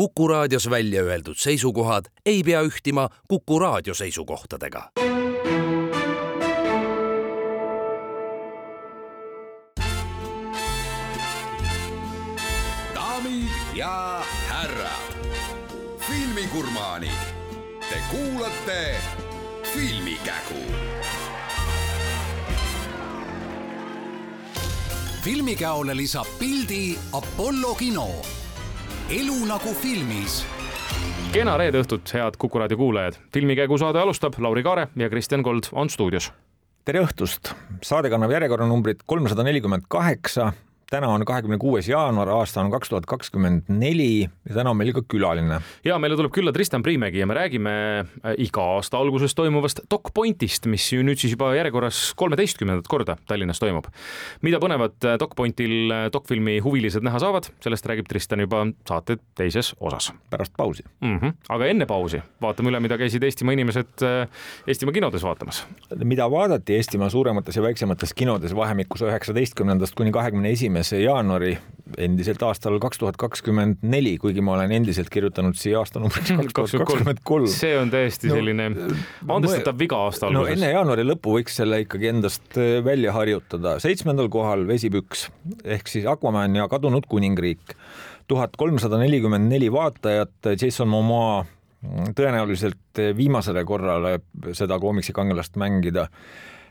Kuku raadios välja öeldud seisukohad ei pea ühtima Kuku raadio seisukohtadega. daamid ja härrad, filmigurmaanid, te kuulate Filmikägu filmikäole lisab pildi Apollo kino. Elu nagu filmis. kena reede õhtut, head Kuku raadio kuulajad. filmikäigu saade alustab, Lauri Kaare ja Kristjan Kold on stuudios. tere õhtust, saade kannab järjekorranumbrit kolmsada nelikümmend kaheksa täna on kahekümne kuues jaanuar, aasta on kaks tuhat kakskümmend neli ja täna on meil ka külaline. ja meile tuleb külla Tristan Priimägi ja me räägime äh, iga aasta alguses toimuvast DocPointist, mis ju nüüd siis juba järjekorras kolmeteistkümnendat korda Tallinnas toimub. mida põnevat äh, DocPointil äh, dokfilmi huvilised näha saavad, sellest räägib Tristan juba saate teises osas. pärast pausi mm. -hmm. aga enne pausi vaatame üle, mida käisid Eestimaa inimesed Eestimaa kinodes vaatamas. mida vaadati Eestimaa suuremates ja väiksemates kinodes vahemikus üheksateistkümnendast kuni kahekümne esimese esimese jaanuari endiselt aastal kaks tuhat kakskümmend neli, kuigi ma olen endiselt kirjutanud siia aastanumbriks kaks tuhat kakskümmend kolm. see on täiesti selline no, andestatav viga aasta alguses. no enne jaanuari lõppu võiks selle ikkagi endast äh, välja harjutada. seitsmendal kohal Vesipüks ehk siis Aquaman ja kadunud kuningriik. tuhat kolmsada nelikümmend neli vaatajat, Jason Momoa mm, tõenäoliselt viimasele korrale seda koomiksikangelast mängida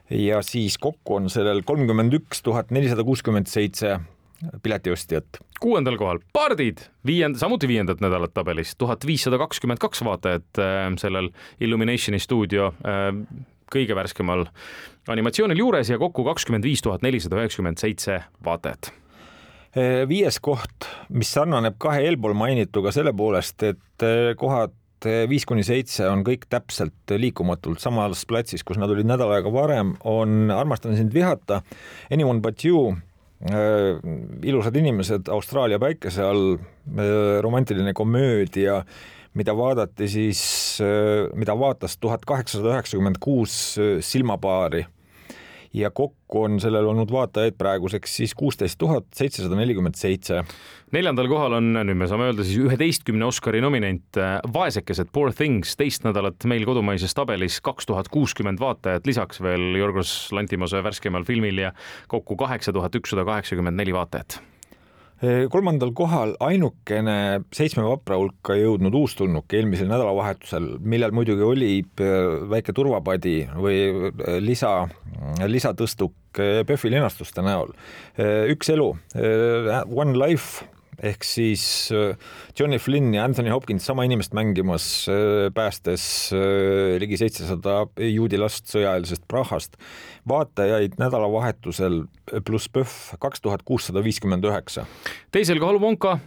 ja siis kokku on sellel kolmkümmend üks tuhat nelisada kuuskümmend seitse piletiostjat. kuuendal kohal Pardid, viiend-, samuti viiendat nädalat tabelis, tuhat viissada kakskümmend kaks vaatajat äh, sellel Illuminationi stuudio äh, kõige värskemal animatsioonil juures ja kokku kakskümmend viis tuhat nelisada üheksakümmend seitse vaatajat äh, viies koht, mis sarnaneb kahe eelpool mainituga selle poolest, et kohad viis kuni seitse on kõik täpselt liikumatult. Samas platsis, kus nad olid nädal aega varem, on Armastan sind vihata, Anyone but you äh,, ilusad inimesed Austraalia päikese all äh,, romantiline komöödia, mida vaadati siis mida vaatas tuhat kaheksasada üheksakümmend kuus silmapaari ja kokku on sellel olnud vaatajaid praeguseks siis kuusteist tuhat seitsesada nelikümmend seitse. neljandal kohal on, nüüd me saame öelda siis üheteistkümne Oscari nominent, äh, Vaesekesed, Poor Things, teist nädalat meil kodumaises tabelis kaks tuhat kuuskümmend vaatajat, lisaks veel Jorgos Lantimose värskemal filmil ja kokku kaheksa tuhat ükssada kaheksakümmend neli vaatajat kolmandal kohal ainukene seitsme vapra hulka jõudnud uustulnuk eelmisel nädalavahetusel, millel muidugi oli äh, väike turvapadi või äh, lisa, lisatõstuk PÖFFi äh, linastuste näol. üks elu, One Life ehk siis äh, Johnny Flynn ja Anthony Hopkins sama inimest mängimas, äh, päästes äh, ligi seitsesada juudi last sõjaeelsest Prahast. vaatajaid nädalavahetusel pluss PÖFF kaks tuhat kuussada viiskümmend üheksa. teisel kohal Wonka,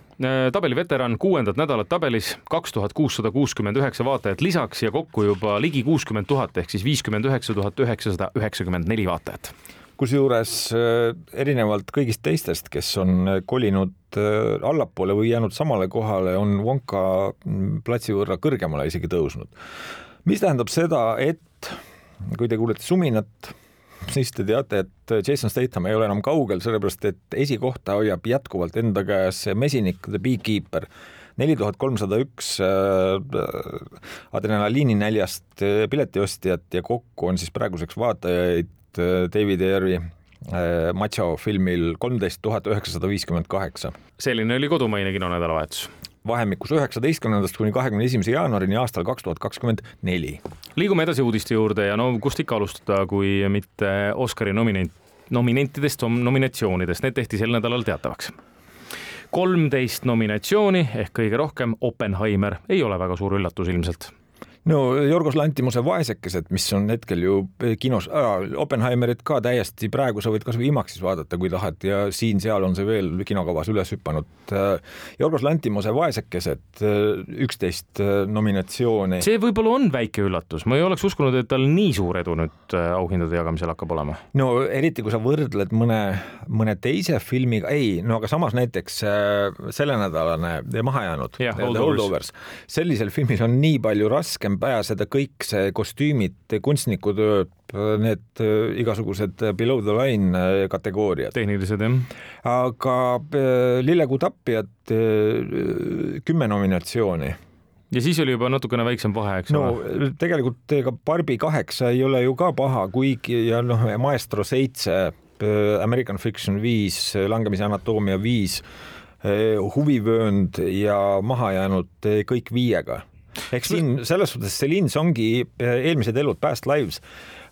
tabeli veteran, kuuendat nädalat tabelis, kaks tuhat kuussada kuuskümmend üheksa vaatajat lisaks ja kokku juba ligi kuuskümmend tuhat ehk siis viiskümmend üheksa tuhat üheksasada üheksakümmend neli vaatajat kusjuures äh, erinevalt kõigist teistest, kes on äh, kolinud äh, allapoole või jäänud samale kohale, on Wonka mm, platsi võrra kõrgemale isegi tõusnud. mis tähendab seda, et kui te kuulete suminat, siis te teate, et Jason Statham ei ole enam kaugel, sellepärast et esikohta hoiab jätkuvalt enda käes mesinik The Beekeeper neli tuhat kolmsada üks adrenaliininäljast piletiostjat ja kokku on siis praeguseks vaatajaid Äh, David Ayeri äh, Macho filmil kolmteist tuhat üheksasada viiskümmend kaheksa. selline oli kodumaine kinonädalavahetus. Vahemikus üheksateistkümnendast kuni kahekümne esimese jaanuarini aastal kaks tuhat kakskümmend neli. liigume edasi uudiste juurde ja no kust ikka alustada, kui mitte Oscari nominent, nominentidest, nominatsioonidest, need tehti sel nädalal teatavaks. kolmteist nominatsiooni ehk kõige rohkem Oppenheimer. Ei ole väga suur üllatus ilmselt no Jorgos Lantimuse Vaesekesed, mis on hetkel ju kinos äh,, Oppenheimerit ka täiesti praegu sa võid kasvõi IMAX-is vaadata, kui tahad ja siin-seal on see veel kinokavas üles hüpanud. Jorgos Lantimuse Vaesekesed, üksteist nominatsiooni. see võib-olla on väike üllatus, ma ei oleks uskunud, et tal nii suur edu nüüd auhindade jagamisel hakkab olema. no eriti, kui sa võrdled mõne, mõne teise filmiga, ei, no aga samas näiteks sellenädalane Mahajäänud, Holdovers, sellisel filmil on nii palju raskem kergem pääseda kõik see kostüümid, kunstnikutööd, need äh, igasugused below the line äh, kategooriad. tehnilised jah. aga äh, Lillekuu tapjad kümme nominatsiooni ja siis oli juba natukene väiksem vahe, eks no ole? tegelikult ega Barbi kaheksa ei ole ju ka paha, kuigi ja noh, Maestro seitse, American Fiction viis, Langemise anatoomia viis, huvivöönd ja mahajäänud kõik viiega eks siin selles suhtes Celine Songi eelmised elud, Past Lives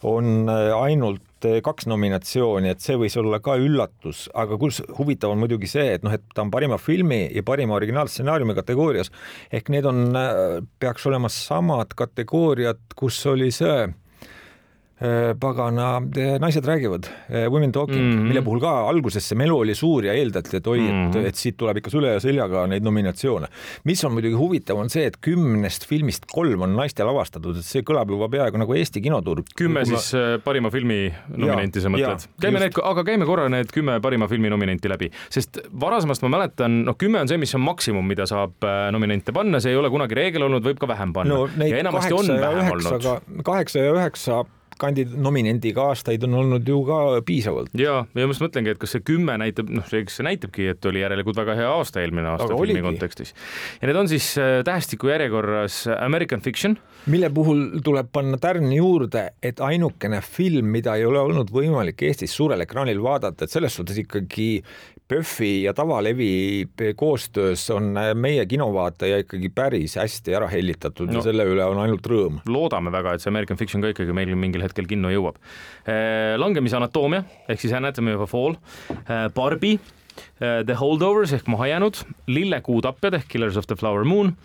on ainult kaks nominatsiooni, et see võis olla ka üllatus, aga kus huvitav on muidugi see, et noh, et ta on parima filmi ja parima originaalstsenaariumi kategoorias. Ehk need on, peaks olema samad kategooriad, kus oli see Äh, pagana, naised räägivad, äh, women talking mm, -hmm. mille puhul ka alguses see melu oli suur ja eeldati, et oi mm, -hmm. et, mhm. et siit tuleb ikka süle ja seljaga neid nominatsioone. mis on muidugi huvitav, on see, et kümnest filmist kolm on naiste lavastatud, et see kõlab juba peaaegu nagu Eesti kinoturg. kümme siis ma... Äh, parima filmi nominenti, sa mõtled? käime just. need, aga käime korra need kümme parima filmi nominenti läbi, sest varasemast ma mäletan, noh, kümme on see, mis on maksimum, mida saab nominente panna, see ei ole kunagi reegel olnud, võib ka vähem panna no,. ja enamasti on vähem olnud. kaheksa ja üheksa kandid-, nominendiga aastaid on olnud ju ka piisavalt. ja, ja ma just mõtlengi, et kas see kümme näitab, noh, eks see näitabki, et oli järelikult väga hea aasta eelmine aasta Aga filmi oligi. kontekstis. ja need on siis äh, tähestiku järjekorras American Fiction. mille puhul tuleb panna tärn juurde, et ainukene film, mida ei ole olnud võimalik Eestis suurel ekraanil vaadata, et selles suhtes ikkagi PÖFFi ja Tavalevi koostöös on meie kinovaataja ikkagi päris hästi ära hellitatud no, ja selle üle on ainult rõõm. loodame väga, et see American Fiction ka ikkagi meil mingil hetkel kinno jõuab. Eh, langemise anatoomia ehk siis Anatomy of a Fall, Barbie, eh, The Holdovers ehk mahajäänud, Lillekuu tapjad ehk Killers of the Flower Moon,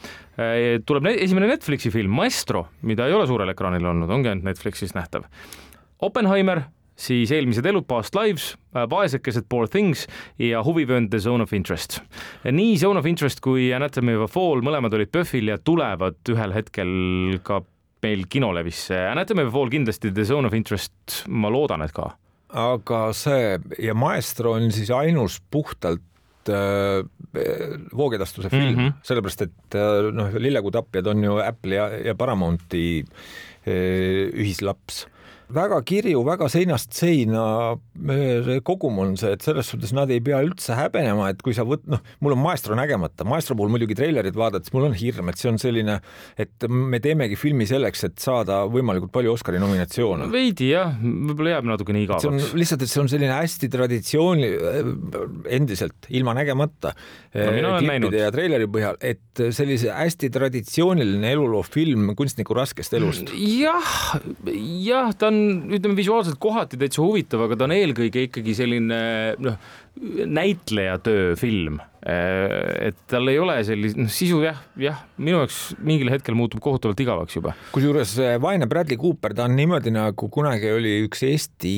tuleb esimene Netflixi film Maestro, mida ei ole suurel ekraanil olnud, ongi ainult Netflixis nähtav. Oppenheimer siis eelmised elud, Past Lives, äh, Vaesekesed, Poor Things ja huvivöönd The Zone of Interest. nii Zone of Interest kui Anatomy of a Fall, mõlemad olid PÖFFil ja tulevad ühel hetkel ka meil kinolevisse. Anatomy of a Fall kindlasti, The Zone of Interest, ma loodan, et ka. aga see ja Maestro on siis ainus puhtalt äh, voogedastuse film mm, -hmm. sellepärast et äh, noh, Lillekuu tapjad on ju Apple'i ja, ja Paramounti ühislaps väga kirju, väga seinast seina kogum on see, et selles suhtes nad ei pea üldse häbenema, et kui sa võt-, noh, mul on Maestro nägemata, Maestro puhul muidugi treilerit vaadates mul on hirm, et see on selline, et me teemegi filmi selleks, et saada võimalikult palju Oscari nominatsioone. veidi jah, võib-olla jääb natukene igavaks. lihtsalt, et see on selline hästi traditsiooni, endiselt ilma nägemata no, klippide ja treileri põhjal, et sellise hästi traditsiooniline eluloov film kunstniku raskest elust. jah, jah, ta on on, ütleme visuaalselt kohati täitsa huvitav, aga ta on eelkõige ikkagi selline noh, näitlejatöö film. et tal ei ole sellist, noh sisu jah, jah, minu jaoks mingil hetkel muutub kohutavalt igavaks juba. kusjuures eh, vaene Bradley Cooper, ta on niimoodi nagu kunagi oli üks Eesti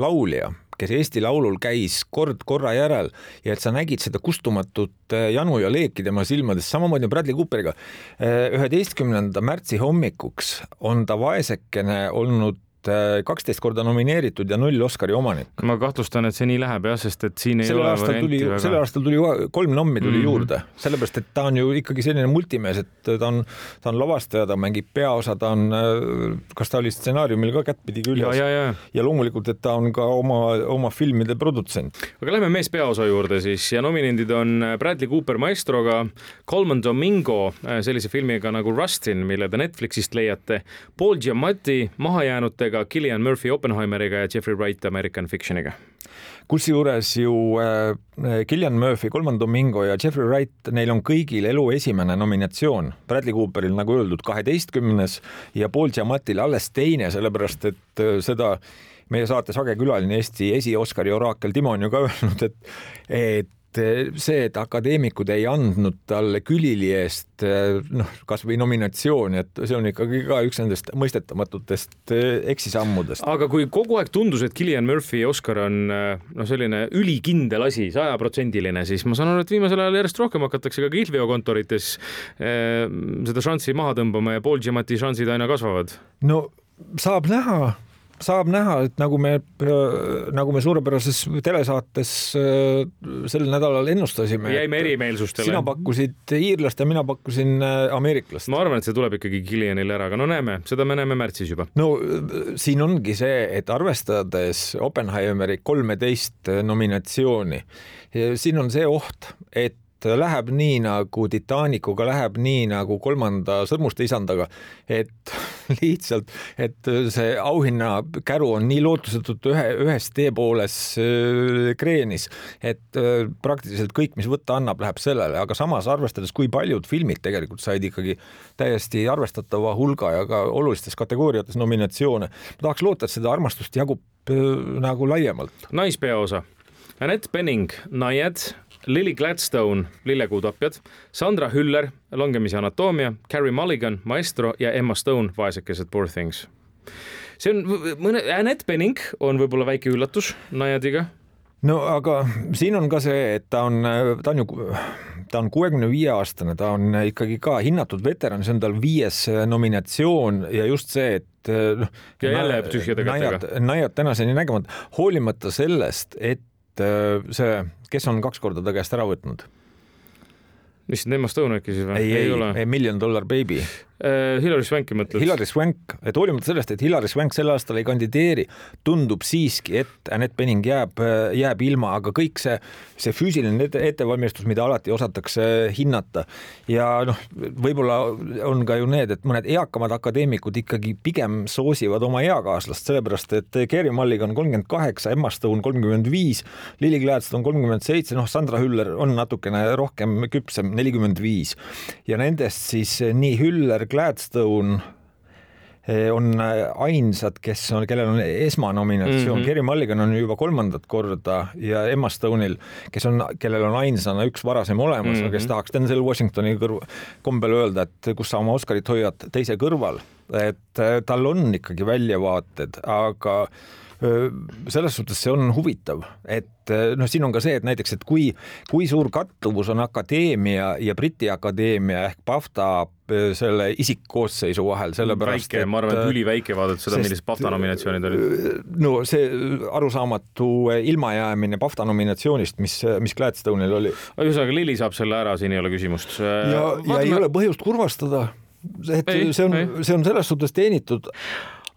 laulja kes Eesti Laulul käis kord korra järel ja et sa nägid seda kustumatut eh, janu ja leeki tema silmades, samamoodi Bradley Cooperiga. Eh, üheteistkümnenda märtsi hommikuks on ta vaesekene olnud Äh, kaksteist korda nomineeritud ja null Oscari omanik. ma kahtlustan, et see nii läheb jah, sest et siin ei sellel ole aastal tuli, sellel aastal tuli kolm nommi tuli mm -hmm. juurde, sellepärast et ta on ju ikkagi selline multimees, et ta on, ta on lavastaja, ta mängib peaosa, ta on, äh, kas ta oli stsenaariumil ka kättpidi küljes ja, ja, ja. ja loomulikult, et ta on ka oma, oma filmide produtsent. aga lähme meespeaosa juurde siis ja nominendid on Bradley Cooper Maestroga, Colman Domingo äh, sellise filmiga nagu Rustin, mille te Netflixist leiate, Paul Giamatti mahajäänutega Cooper'iga, Killian Murphy Oppenheimeriga ja Jeffrey Wright American Fictioniga. kusjuures ju äh, Killian Murphy, Colman Domingo ja Jeffrey Wright, neil on kõigil elu esimene nominatsioon. Bradley Cooperil, nagu öeldud, kaheteistkümnes ja Paul Giamattil alles teine, sellepärast et äh, seda meie saate sage külaline Eesti esi-Oscari oraakel Timo on ju ka öelnud, et, et see, et akadeemikud ei andnud talle külili eest noh, kasvõi nominatsiooni, et see on ikkagi ka üks nendest mõistetamatutest eksisammudest. aga kui kogu aeg tundus, et Killian Murphy Oscar on noh, selline ülikindel asi, sajaprotsendiline, siis ma saan aru, et viimasel ajal järjest rohkem hakatakse ka kihlveokontorites eh, seda šanssi maha tõmbama ja Paul Giamatti šansid aina kasvavad. no saab näha saab näha, et nagu me, nagu me suurepärases telesaates äh, sel nädalal ennustasime. jäime erimeelsustele. sina pakkusid iirlast ja mina pakkusin äh, ameeriklast. ma arvan, et see tuleb ikkagi Killianil ära, aga no näeme, seda me näeme märtsis juba. no siin ongi see, et arvestades Oppenheimeri kolmeteist nominatsiooni, siin on see oht, et läheb nii nagu Titanicuga, läheb nii nagu kolmanda Sõrmuste isandaga, et lihtsalt, et see auhinnakäru on nii lootusetult ühe, ühes teepooles äh, kreenis, et äh, praktiliselt kõik, mis võtta annab, läheb sellele, aga samas arvestades, kui paljud filmid tegelikult said ikkagi täiesti arvestatava hulga ja ka olulistes kategooriates nominatsioone, ma tahaks loota, et seda armastust jagub äh, nagu laiemalt. naispeaosa. Anett Penning, Naiad, Lily Gladstone, Lillekuutapjad, Sandra Hüller, Langemise anatoomia, Carrie Mulligan, Maestro ja Emma Stone, Vaesekesed Poor Things. see on mõne, Anett Penning on võib-olla väike üllatus Naiadiga. no aga siin on ka see, et ta on, ta on ju ta on kuuekümne viie aastane, ta on ikkagi ka hinnatud veteran, see on tal viies nominatsioon ja just see, et noh. ja jälle jääb tühjade kätega. naiad tänaseni nägemata, hoolimata sellest, et see, kes on kaks korda ta käest ära võtnud? mis Emma Stone äkki siis või? ei, ei, ei, Million Dollar Baby Äh, Hilary Swanki mõtled? Hilary Swank, et hoolimata sellest, et Hilary Swank sel aastal ei kandideeri, tundub siiski, et Anett Bening jääb, jääb ilma, aga kõik see, see füüsiline ette, ettevalmistus, mida alati osatakse hinnata ja noh, võib-olla on ka ju need, et mõned eakamad akadeemikud ikkagi pigem soosivad oma eakaaslast, sellepärast et Kerry Mulligan kolmkümmend kaheksa, Emma Stone kolmkümmend viis, Lily Gladstone kolmkümmend seitse, noh, Sandra Hüller on natukene rohkem küpsem, nelikümmend viis ja nendest siis nii Hüller Gladstone eh, on eh, ainsad, kes on, kellel on esmanominatsioon mm, -hmm. Kerry Mulligan on juba kolmandat korda ja Emma Stone'il, kes on, kellel on ainsana üks varasem olemas mm, -hmm. kes tahaks Denzel Washingtoni kõrv, kombel öelda, et kus sa oma Oscarit hoiad teise kõrval, et eh, tal on ikkagi väljavaated, aga selles suhtes see on huvitav, et noh, siin on ka see, et näiteks, et kui, kui suur kattuvus on akadeemia ja Briti akadeemia ehk BAFTA selle isikkoosseisu vahel, sellepärast väike, ma arvan, et üliväike vaadata seda, millised BAFTA nominatsioonid olid. no see arusaamatu ilmajäämine BAFTA nominatsioonist, mis, mis Gladstone'il oli. ühesõnaga, Lili saab selle ära, siin ei ole küsimust. ja, ja ei ole põhjust kurvastada et ei, see on, see on selles suhtes teenitud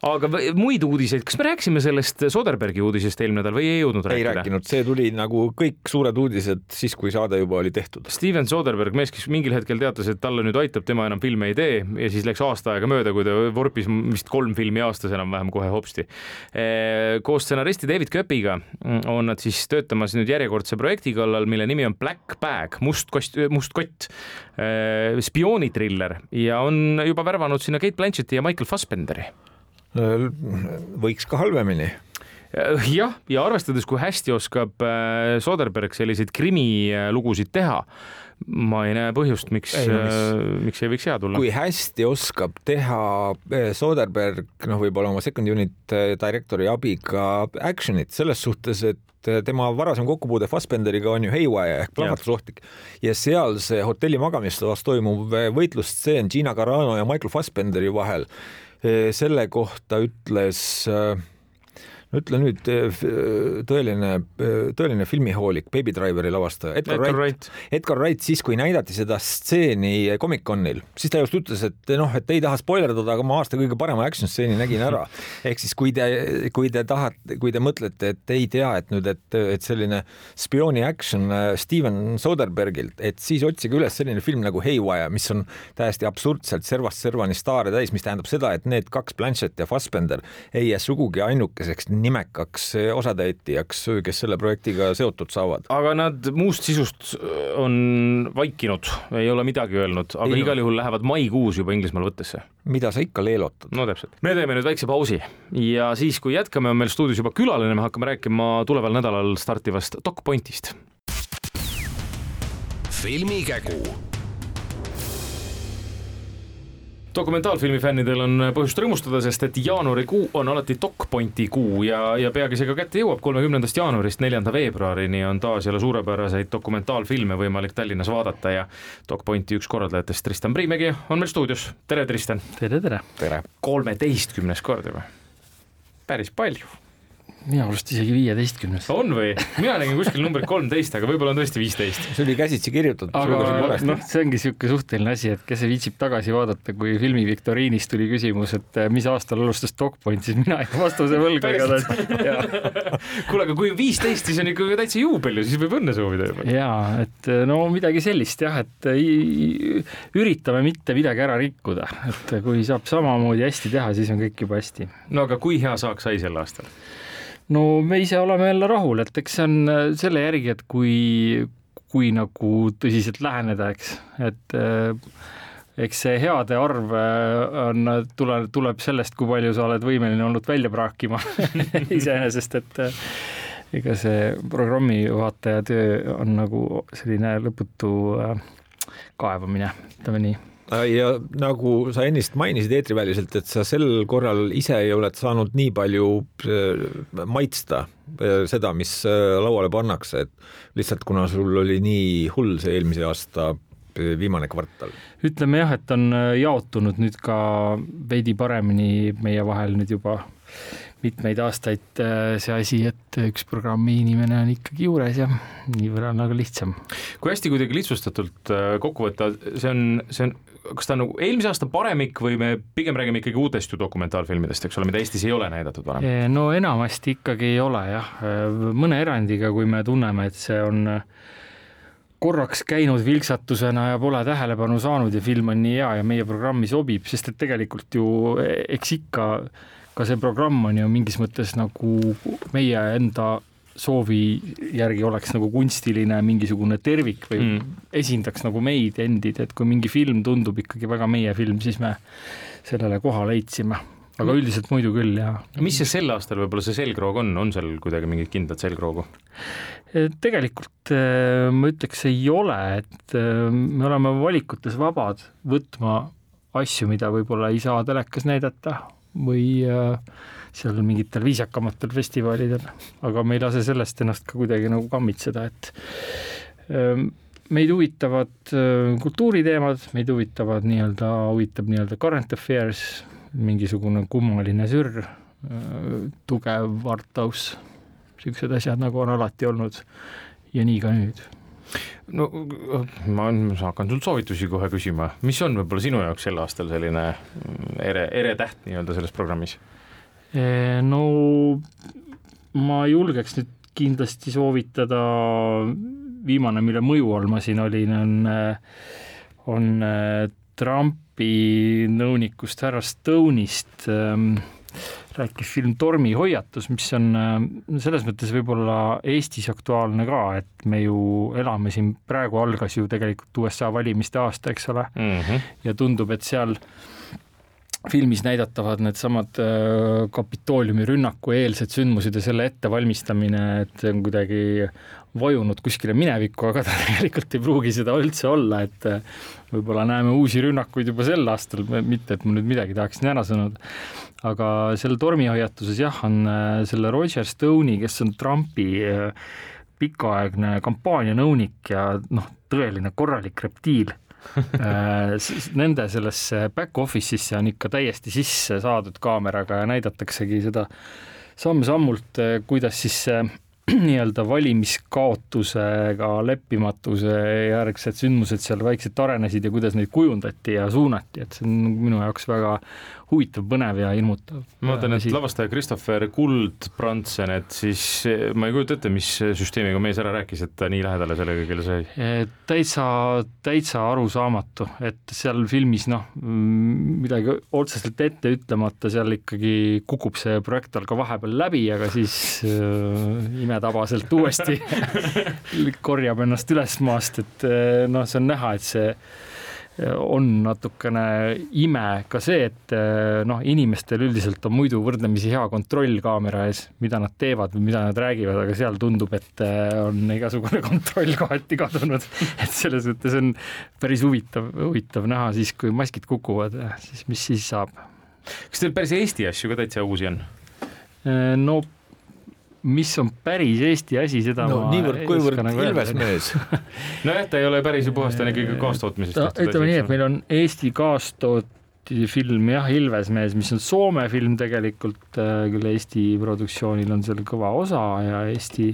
aga muid uudiseid, kas me rääkisime sellest Soderbergi uudisest eelmine nädal või ei jõudnud rääkida? ei rääkinud, see tuli nagu kõik suured uudised siis, kui saade juba oli tehtud. Steven Soderberg, mees, kes mingil hetkel teatas, et talle nüüd aitab, tema enam filme ei tee ja siis läks aasta aega mööda, kui ta vorpis vist kolm filmi aastas enam-vähem kohe hopsti. koos stsenaristi David Köpiga on nad siis töötamas nüüd järjekordse projekti kallal, mille nimi on Black Bag, must kost, must kott, spioonitriller ja on juba värvanud sinna Kate Blanchetti ja Michael Fassbenderi võiks ka halvemini. Jah, ja arvestades, kui hästi oskab äh, Soderberg selliseid krimilugusid teha, ma ei näe põhjust, miks, äh, miks ei võiks hea tulla. kui hästi oskab teha äh, Soderberg, noh, võib-olla oma second unit direktori abiga action'it selles suhtes, et tema varasem kokkupuude Fassbenderiga on ju Haywire ehk plahvatusohtlik ja seal see hotelli magamistoas toimuv võitlusstseen Gina Carano ja Michael Fassbenderi vahel selle kohta ütles äh, ütle nüüd eh, tõeline, eh, tõeline filmihoolik, Baby Driveri lavastaja Edgar, Edgar Wright, Wright., Edgar Wright, siis kui näidati seda stseeni Comic-Conil, siis ta just ütles, et noh, et ei taha spoilerdada, aga ma aasta kõige parema action stseeni nägin ära. ehk siis kui te, kui te tahate, kui te mõtlete, et ei tea, et nüüd, et, et selline spiooni action Steven Soderbergilt, et siis otsige üles selline film nagu Haywire, mis on täiesti absurdselt servast servani staare täis, mis tähendab seda, et need kaks Blanchett ja Fassbender ei jää sugugi ainukeseks nimekaks osatäitjaks, kes selle projektiga seotud saavad. aga nad muust sisust on vaikinud, ei ole midagi öelnud, aga ei, igal juhul lähevad maikuus juba Inglismaal võttesse. mida sa ikka leelotad? no täpselt. me teeme nüüd väikse pausi ja siis, kui jätkame, on meil stuudios juba külaline, me hakkame rääkima tuleval nädalal startivast DocPointist. filmikägu dokumentaalfilmi fännidel on põhjust rõõmustada, sest et jaanuarikuu on alati DocPointi kuu ja, ja peagi see ka kätte jõuab, kolmekümnendast jaanuarist neljanda veebruarini on taas jälle suurepäraseid dokumentaalfilme võimalik Tallinnas vaadata ja DocPointi üks korraldajatest, Tristan Priimägi on meil stuudios, tere Tristan! tere, tere! tere! kolmeteistkümnes kord juba päris palju minu arust isegi viieteistkümnes. on või? mina nägin kuskil numbrit kolmteist, aga võib-olla on tõesti viisteist. see oli käsitsi kirjutatud. aga noh, see ongi niisugune suhteline asi, et kes viitsib tagasi vaadata, kui filmi viktoriinis tuli küsimus, et eh, mis aastal alustas Dogpoint, siis mina ikka vastuse võlgu kuule, aga kui viisteist, siis on ikka täitsa juubel ju, siis võib õnne soovida juba. jaa, et eh, no midagi sellist jah, et eh, üritame mitte midagi ära rikkuda, et kui saab samamoodi hästi teha, siis on kõik juba hästi. no aga kui hea saak sai sel aastal? No me ise oleme jälle rahul, et eks see on äh, selle järgi, et kui, kui nagu tõsiselt läheneda, eks, et äh, eks see heade arv äh, on, tule, tuleb sellest, kui palju sa oled võimeline olnud välja praakima iseenesest, et ega see programmi juhataja töö on nagu selline lõputu kaevamine, ütleme nii ja nagu sa ennist mainisid eetriväliselt, et sa sel korral ise ei ole saanud nii palju äh, maitsta äh, seda, mis äh, lauale pannakse, et lihtsalt kuna sul oli nii hull see eelmise aasta viimane kvartal. ütleme jah, et on jaotunud nüüd ka veidi paremini meie vahel nüüd juba mitmeid aastaid see asi, et üks programmi inimene on ikkagi juures ja nii võrra on aga lihtsam. kui hästi kuidagi lihtsustatult kokku võtta, see on, see on kas ta on nagu eelmise aasta paremik või me pigem räägime ikkagi uutest ju dokumentaalfilmidest, eks ole, mida Eestis ei ole näidatud varem? no enamasti ikkagi ei ole jah, mõne erandiga, kui me tunneme, et see on korraks käinud vilksatusena ja pole tähelepanu saanud ja film on nii hea ja meie programmi sobib, sest et tegelikult ju eks ikka ka see programm on ju mingis mõttes nagu meie enda soovi järgi oleks nagu kunstiline mingisugune tervik või mm. esindaks nagu meid endid, et kui mingi film tundub ikkagi väga meie film, siis me sellele koha leidsime aga mm. üldiselt muidu küll, jaa. mis see sel aastal võib-olla see selgroog on, on seal kuidagi mingit kindlat selgroogu? E, tegelikult e, ma ütleks, ei ole, et e, me oleme valikutes vabad võtma asju, mida võib-olla ei saa telekas näidata või äh, seal mingitel viisakamatel festivalidel, aga me ei lase sellest ennast ka kuidagi nagu kammitseda, et ähm, meid huvitavad äh, kultuuriteemad, meid huvitavad nii-öelda, huvitab nii-öelda current affairs, mingisugune kummaline sürr, äh, tugev arthouse, niisugused asjad, nagu on alati olnud ja nii ka nüüd no ma hakkan sult soovitusi kohe küsima, mis on võib-olla sinu jaoks sel aastal selline ere, ere täht nii-öelda selles programmis? no ma julgeks nüüd kindlasti soovitada, viimane, mille mõju all ma siin olin, on, on Trumpi nõunikust härra Stone'ist ähm, rääkis film Tormihoiatus, mis on selles mõttes võib-olla Eestis aktuaalne ka, et me ju elame siin, praegu algas ju tegelikult USA valimiste aasta, eks ole mm, -hmm. ja tundub, et seal filmis näidatavad needsamad äh, Kapitooliumi rünnaku eelsed sündmused ja selle ettevalmistamine, et see on kuidagi vajunud kuskile minevikku, aga ta tegelikult ei pruugi seda üldse olla, et äh, võib-olla näeme uusi rünnakuid juba sel aastal, mitte et ma nüüd midagi tahaksin ära sõnuda. aga seal tormihoiatuses jah, on äh, selle Roger Stone'i, kes on Trumpi pikaaegne kampaanianõunik ja noh, tõeline korralik reptiil nende sellesse back office'isse on ikka täiesti sisse saadud kaameraga ja näidataksegi seda samm-sammult, kuidas siis see nii-öelda valimiskaotusega leppimatuse järgsed sündmused seal vaikselt arenesid ja kuidas neid kujundati ja suunati, et see on minu jaoks väga huvitav, põnev ja ilmutav. ma mõtlen, et lavastaja Christopher Kuldbrandsen, et siis ma ei kujuta ette, mis süsteemiga mees ära rääkis, et ta nii lähedale selle kõigele sai. täitsa, täitsa arusaamatu, et seal filmis noh, midagi otseselt ette ütlemata, seal ikkagi kukub see projektor ka vahepeal läbi, aga siis äh, imetabaselt uuesti korjab ennast üles maast, et noh, see on näha, et see on natukene ime ka see, et noh, inimestel üldiselt on muidu võrdlemisi hea kontroll kaamera ees, mida nad teevad või mida nad räägivad, aga seal tundub, et on igasugune kontroll kohati kadunud. et selles mõttes on päris huvitav, huvitav näha siis, kui maskid kukuvad, siis mis siis saab. kas teil päris Eesti asju ka täitsa uusi on? no mis on päris Eesti asi, seda no, ma niivõrd-kuivõrd nagu ilves mees nojah, ta ei ole päris ju puhas, ta on ikkagi kaastootmisest no,. ütleme nii, et meil on Eesti kaastoot-, film jah, Ilvesmees, mis on Soome film tegelikult, küll Eesti produktsioonil on seal kõva osa ja Eesti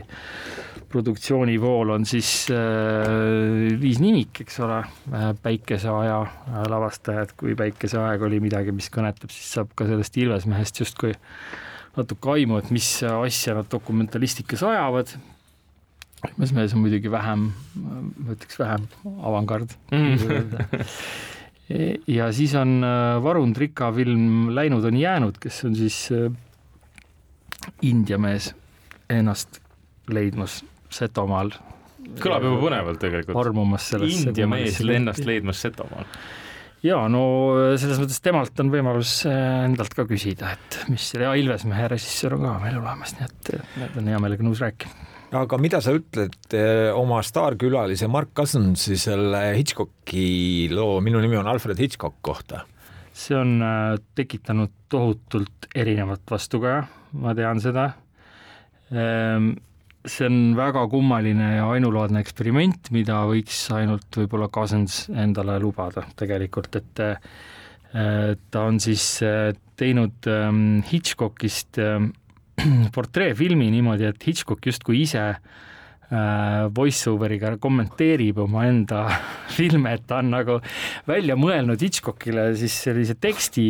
produktsioonivool on siis äh, Liis Nimik, eks ole, Päikeseaja lavastajad, kui Päikeseaeg oli midagi, mis kõnetab, siis saab ka sellest Ilvesmehest justkui natuke aimu, et mis asja nad dokumentalistikas ajavad. Ilvesmees on muidugi vähem, ma ütleks vähem avangard mm. ja siis on äh, Varun Trika film Läinud on jäänud, kes on siis äh, India mees ennast leidmas Setomaal. kõlab juba põnevalt tegelikult. armumas sellesse. India mees ennast leidmas Setomaal. Ja no selles mõttes temalt on võimalus äh, endalt ka küsida, et mis ja Ilvesmehe režissöör on ka meil olemas, nii et need on hea meelega nõus rääkima. aga mida sa ütled äh, oma staarkülalise Mark Cousinsi selle Hitchcocki loo Minu nimi on Alfred Hitchcock kohta? see on äh, tekitanud tohutult erinevat vastukaja, ma tean seda ehm, see on väga kummaline ja ainulaadne eksperiment, mida võiks ainult võib-olla Cousins endale lubada tegelikult, et äh, ta on siis äh, teinud ähm, Hitchcockist ähm, portreefilmi niimoodi, et Hitchcock justkui ise äh, voice-over'iga kommenteerib omaenda filme, et ta on nagu välja mõelnud Hitchcockile siis sellise teksti,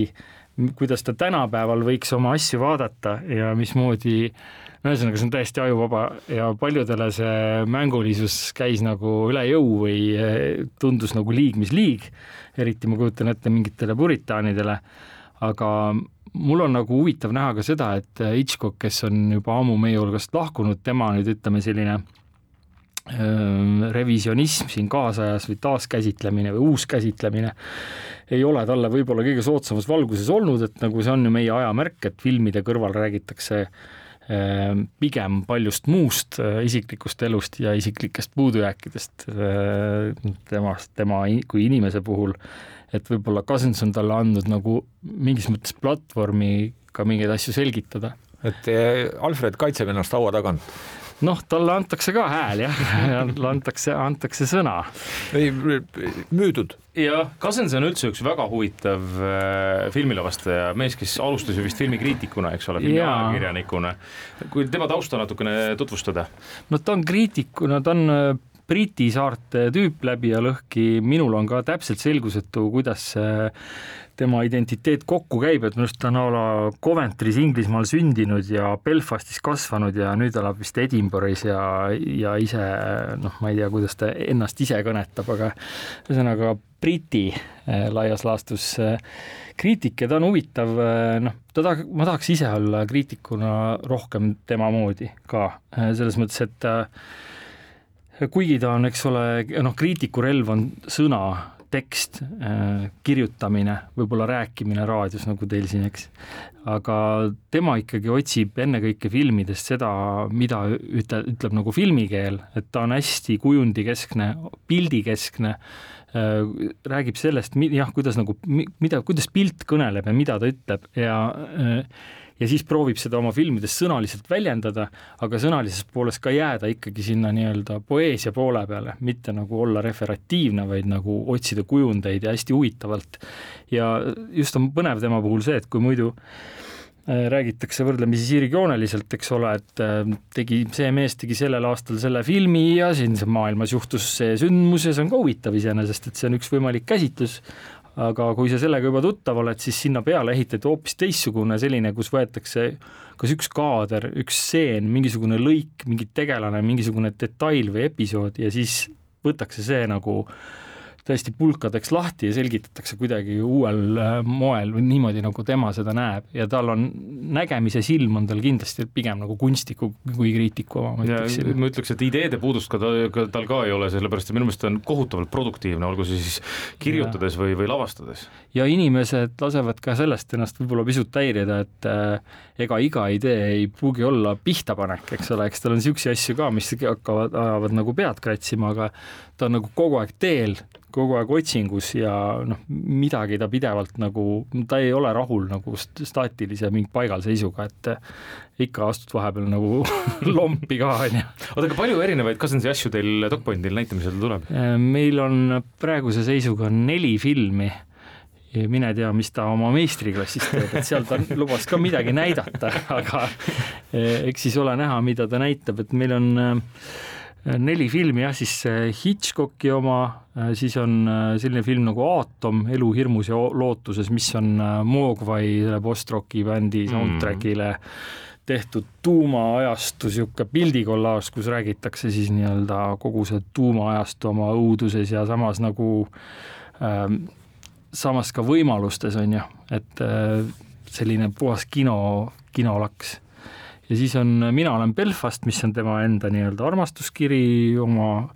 kuidas ta tänapäeval võiks oma asju vaadata ja mismoodi äh, ühesõnaga, see on täiesti ajuvaba ja paljudele see mängulisus käis nagu üle jõu või eh, tundus nagu liig mis liig, eriti ma kujutan ette mingitele puritaanidele, aga mul on nagu huvitav näha ka seda, et Hitchcock, kes on juba ammu meie hulgast lahkunud, tema nüüd ütleme selline revisjonism siin kaasajas või taaskäsitlemine või uuskäsitlemine ei ole talle võib-olla kõige soodsamas valguses olnud, et nagu see on ju meie aja märk, et filmide kõrval räägitakse äh, pigem paljust muust äh, isiklikust elust ja isiklikest puudujääkidest äh, temast, tema kui inimese puhul, et võib-olla Cousins on talle andnud nagu mingis mõttes platvormi ka mingeid asju selgitada. et äh, Alfred kaitseb ennast haua tagant noh, talle antakse ka hääl jah, antakse, antakse sõna. ei, müüdud. jah, Cousins on üldse üks väga huvitav äh, filmilavastaja, mees, kes alustas ju vist filmikriitikuna, eks ole, filmiajakirjanikuna. kui tema tausta natukene tutvustada. no ta on kriitikuna, ta on äh, Briti saarte tüüp läbi ja lõhki, minul on ka täpselt selgusetu, kuidas see tema identiteet kokku käib, et minu arust ta on a la Coventry's Inglismaal sündinud ja Belfastis kasvanud ja nüüd elab vist Edinburgh'is ja, ja ise noh, ma ei tea, kuidas ta ennast ise kõnetab, aga ühesõnaga Briti eh, laias laastus eh, kriitik ja ta on huvitav, eh, noh, ta tahaks, ma tahaks ise olla kriitikuna rohkem tema moodi ka, selles mõttes, et kuigi ta on, eks ole, noh, kriitiku relv on sõna tekst, äh, kirjutamine, võib-olla rääkimine raadios, nagu teil siin, eks. aga tema ikkagi otsib ennekõike filmidest seda, mida ütle, ütleb nagu filmikeel, et ta on hästi kujundikeskne, pildikeskne, äh, räägib sellest, jah, kuidas nagu, mida, kuidas pilt kõneleb ja mida ta ütleb ja äh, ja siis proovib seda oma filmides sõnaliselt väljendada, aga sõnalises pooles ka jääda ikkagi sinna nii-öelda poeesia poole peale, mitte nagu olla referatiivne, vaid nagu otsida kujundeid ja hästi huvitavalt. ja just on põnev tema puhul see, et kui muidu äh, räägitakse võrdlemisi sirgjooneliselt, eks ole, et äh, tegi, see mees tegi sellel aastal selle filmi ja siin maailmas juhtus see sündmus ja see on ka huvitav iseenesest, et see on üks võimalik käsitlus, aga kui sa sellega juba tuttav oled, siis sinna peale ehitati hoopis teistsugune selline, kus võetakse kas üks kaader, üks stseen, mingisugune lõik, mingi tegelane, mingisugune detail või episood ja siis võtakse see nagu äh, täiesti pulkadeks lahti ja selgitatakse kuidagi uuel äh, moel või niimoodi, nagu tema seda näeb ja tal on, nägemise silm on tal kindlasti pigem nagu kunstniku kui kriitiku oma, ma ütleksin. ma ütleks, et ideede puudust ka ta, ka tal ka ei ole, sellepärast et minu meelest ta on kohutavalt produktiivne, olgu see siis kirjutades ja. või, või lavastades. ja inimesed lasevad ka sellest ennast võib-olla pisut häirida, et äh, ega iga idee ei pruugi olla pihtapanek, eks ole, eks tal on niisuguseid asju ka, mis hakkavad, ajavad nagu pead kratsima, aga ta on nagu kogu aeg teel, kogu aeg otsingus ja noh, midagi ta pidevalt nagu, ta ei ole rahul nagu staatilise mingi paigalseisuga, et ikka astud vahepeal nagu lompi ka, onju. oota, aga palju erinevaid Cousinsi asju teil DocPointil näitamisel tuleb? meil on praeguse seisuga neli filmi ja mine tea, mis ta oma meistriklassis teeb, et seal ta lubas ka midagi näidata, aga eh, eks siis ole näha, mida ta näitab, et meil on äh, neli filmi jah, siis Hitchcocki oma, äh, siis on äh, selline film nagu Aatom, elu hirmus ja lootuses, mis on Mogwai selle post-rocki bändi mm. soundtrack'ile tehtud tuumaajastu niisugune pildikollaaž, kus räägitakse siis nii-öelda kogu see tuumaajastu oma õuduses ja samas nagu ähm, samas ka võimalustes, on ju, et äh, selline puhas kino, kinolaks. Ja siis on Mina olen Belfast, mis on tema enda nii-öelda armastuskiri oma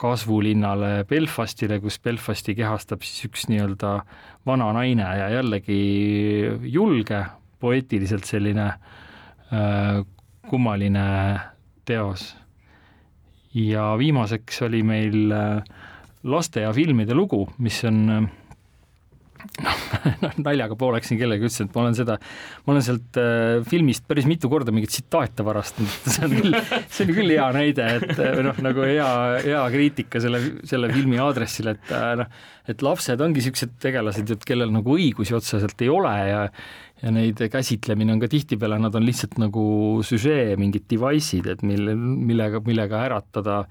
kasvulinnale Belfastile, kus Belfasti kehastab siis üks nii-öelda vana naine ja jällegi julge, poeetiliselt selline äh, kummaline teos. ja viimaseks oli meil äh, laste ja filmide lugu, mis on äh, noh, naljaga pooleks siin kellegi ütlesin, et ma olen seda, ma olen sealt äh, filmist päris mitu korda mingeid tsitaate varastanud, see on küll, see on küll hea näide, et äh, noh, nagu hea, hea kriitika selle, selle filmi aadressil, et äh, noh, et lapsed ongi niisugused tegelased, et kellel nagu õigusi otseselt ei ole ja ja neid käsitlemine on ka tihtipeale, nad on lihtsalt nagu süžee, mingid device'id, et mille, millega, millega äratada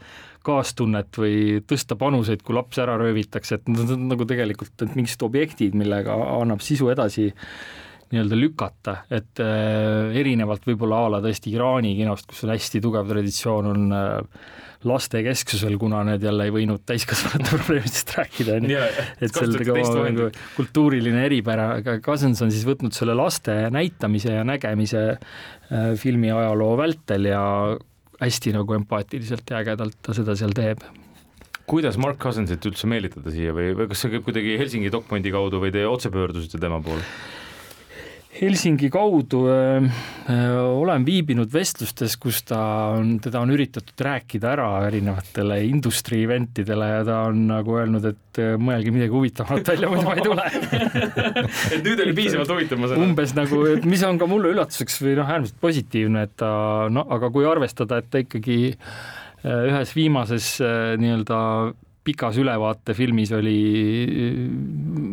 kaastunnet või tõsta panuseid, kui laps ära röövitakse, et nad on nagu tegelikult mingisugused objektid, millega annab sisu edasi nii-öelda lükata, et äh, erinevalt võib-olla a la tõesti Iraani kinost, kus on hästi tugev traditsioon, on äh, laste kesksusel, kuna need jälle ei võinud täiskasvanute probleemidest rääkida, onju. et seal nagu kultuuriline eripära, aga Cousins on siis võtnud selle laste näitamise ja nägemise äh, filmi ajaloo vältel ja hästi nagu empaatiliselt ja ägedalt ta seda seal teeb kuidas Mark Cousinsit üldse meelitada siia või, või kas see käib kuidagi Helsingi Docpointi kaudu või te otse pöördusite tema poole? Helsingi kaudu äh, äh, olen viibinud vestlustes, kus ta on, teda on üritatud rääkida ära erinevatele industry eventidele ja ta on nagu öelnud, et äh, mõelge midagi huvitavamat välja, muidu ma ei tule et nüüd oli piisavalt huvitav, ma saan aru. umbes nagu, mis on ka mulle üllatuseks või noh, äärmiselt positiivne, et ta no aga kui arvestada, et ta ikkagi ühes viimases nii-öelda pikas ülevaatefilmis oli äh,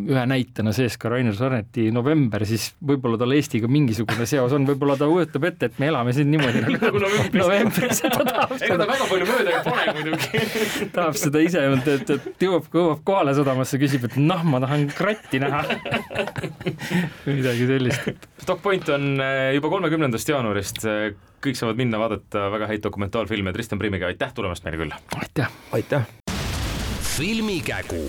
ühe näitena sees ka Rainer Sarneti November, siis võib-olla tal Eestiga mingisugune seos on, võib-olla ta kujutab ette, et me elame siin niimoodi nagu, nagu novembris, ega ta väga palju mööda ei pane muidugi tahab seda ise, et, et jõuab, jõuab kohale sadamasse, küsib, et noh, ma tahan kratti näha midagi sellist. Stock Point on äh, juba kolmekümnendast jaanuarist kõik saavad minna vaadata väga häid dokumentaalfilme, Kristjan Priimiga, aitäh tulemast meile külla! aitäh! aitäh! Filmikägu.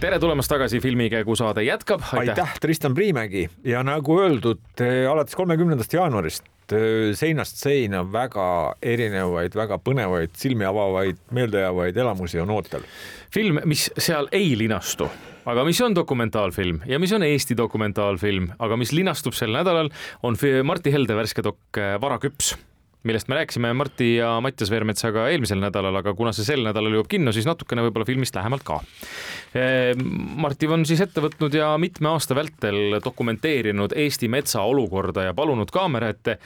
tere tulemast tagasi, Filmikägu saade jätkab. aitäh, Tristan Priimägi ja nagu öeldud, eh, alates kolmekümnendast jaanuarist eh, seinast seina väga erinevaid, väga põnevaid, silmi avavaid, meeldejäävaid elamusi on ootel. film, mis seal ei linastu aga mis on dokumentaalfilm ja mis on Eesti dokumentaalfilm, aga mis linastub sel nädalal, on Martti Helde värske dok Vara küps millest me rääkisime Marti ja Mattias Veermetsaga eelmisel nädalal, aga kuna see sel nädalal jõuab kinno, siis natukene võib-olla filmist lähemalt ka. Ehm, Marti on siis ette võtnud ja mitme aasta vältel dokumenteerinud Eesti metsa olukorda ja palunud kaamera ette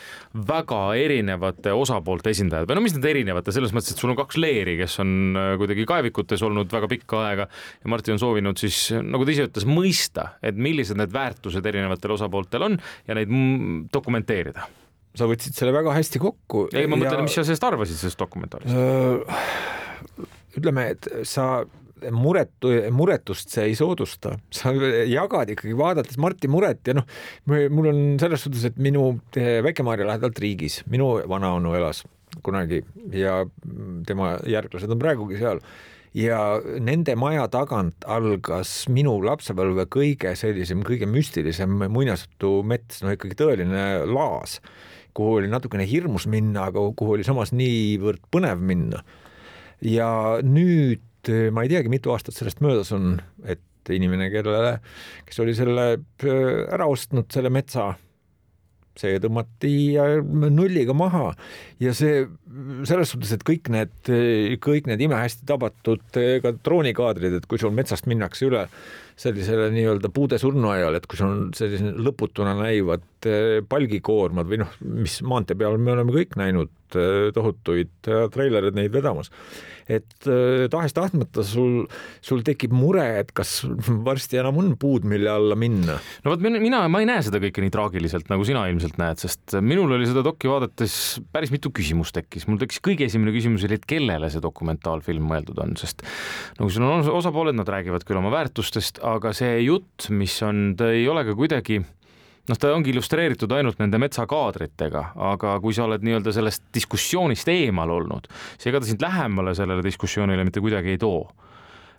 väga erinevate osapoolte esindajad või no mis need erinevate, selles mõttes, et sul on kaks leeri, kes on äh, kuidagi kaevikutes olnud väga pikka aega ja Marti on soovinud siis, nagu ta ise ütles, mõista, et millised need väärtused erinevatel osapooltel on ja neid dokumenteerida sa võtsid selle väga hästi kokku. ei, ma mõtlen ja..., mis sa sellest arvasid, sellest dokumentaalist? ütleme, et sa muretu, muretust see ei soodusta, sa jagad ikkagi vaadates Marti muret ja noh, mul on selles suhtes, et minu Väike-Maarja lähedalt riigis, minu vanaonu elas kunagi ja tema järglased on praegugi seal ja nende maja tagant algas minu lapsepõlve kõige sellisem, kõige müstilisem muinasjutumets, no ikkagi tõeline laas kuhu oli natukene hirmus minna, aga kuhu oli samas niivõrd põnev minna. ja nüüd ma ei teagi, mitu aastat sellest möödas on, et inimene, kellele, kes oli selle äh, ära ostnud, selle metsa, see tõmmati nulliga maha ja see selles suhtes, et kõik need, kõik need imehästi tabatud ka droonikaadrid, et kui sul metsast minnakse üle sellisele nii-öelda puude surnuaial, et kui sul on sellised lõputuna näivad eh, palgikoormad või noh, mis maantee peal me oleme kõik näinud eh, tohutuid eh, treilereid neid vedamas. et tahes-tahtmata sul, sul tekib mure, et kas varsti enam on puud, mille alla minna. no vot mina, ma ei näe seda kõike nii traagiliselt, nagu sina ilmselt näed, sest minul oli seda dokki vaadates päris mitu küsimust tekkis, mul tekkis kõige esimene küsimus oli, et kellele see dokumentaalfilm mõeldud on, sest nagu siin on osapooled, nad räägivad küll oma väärtustest, aga see jutt, mis on, ta ei ole ka kuidagi noh, ta ongi illustreeritud ainult nende metsakaadritega, aga kui sa oled nii-öelda sellest diskussioonist eemal olnud, siis ega ta sind lähemale sellele diskussioonile mitte kuidagi ei too.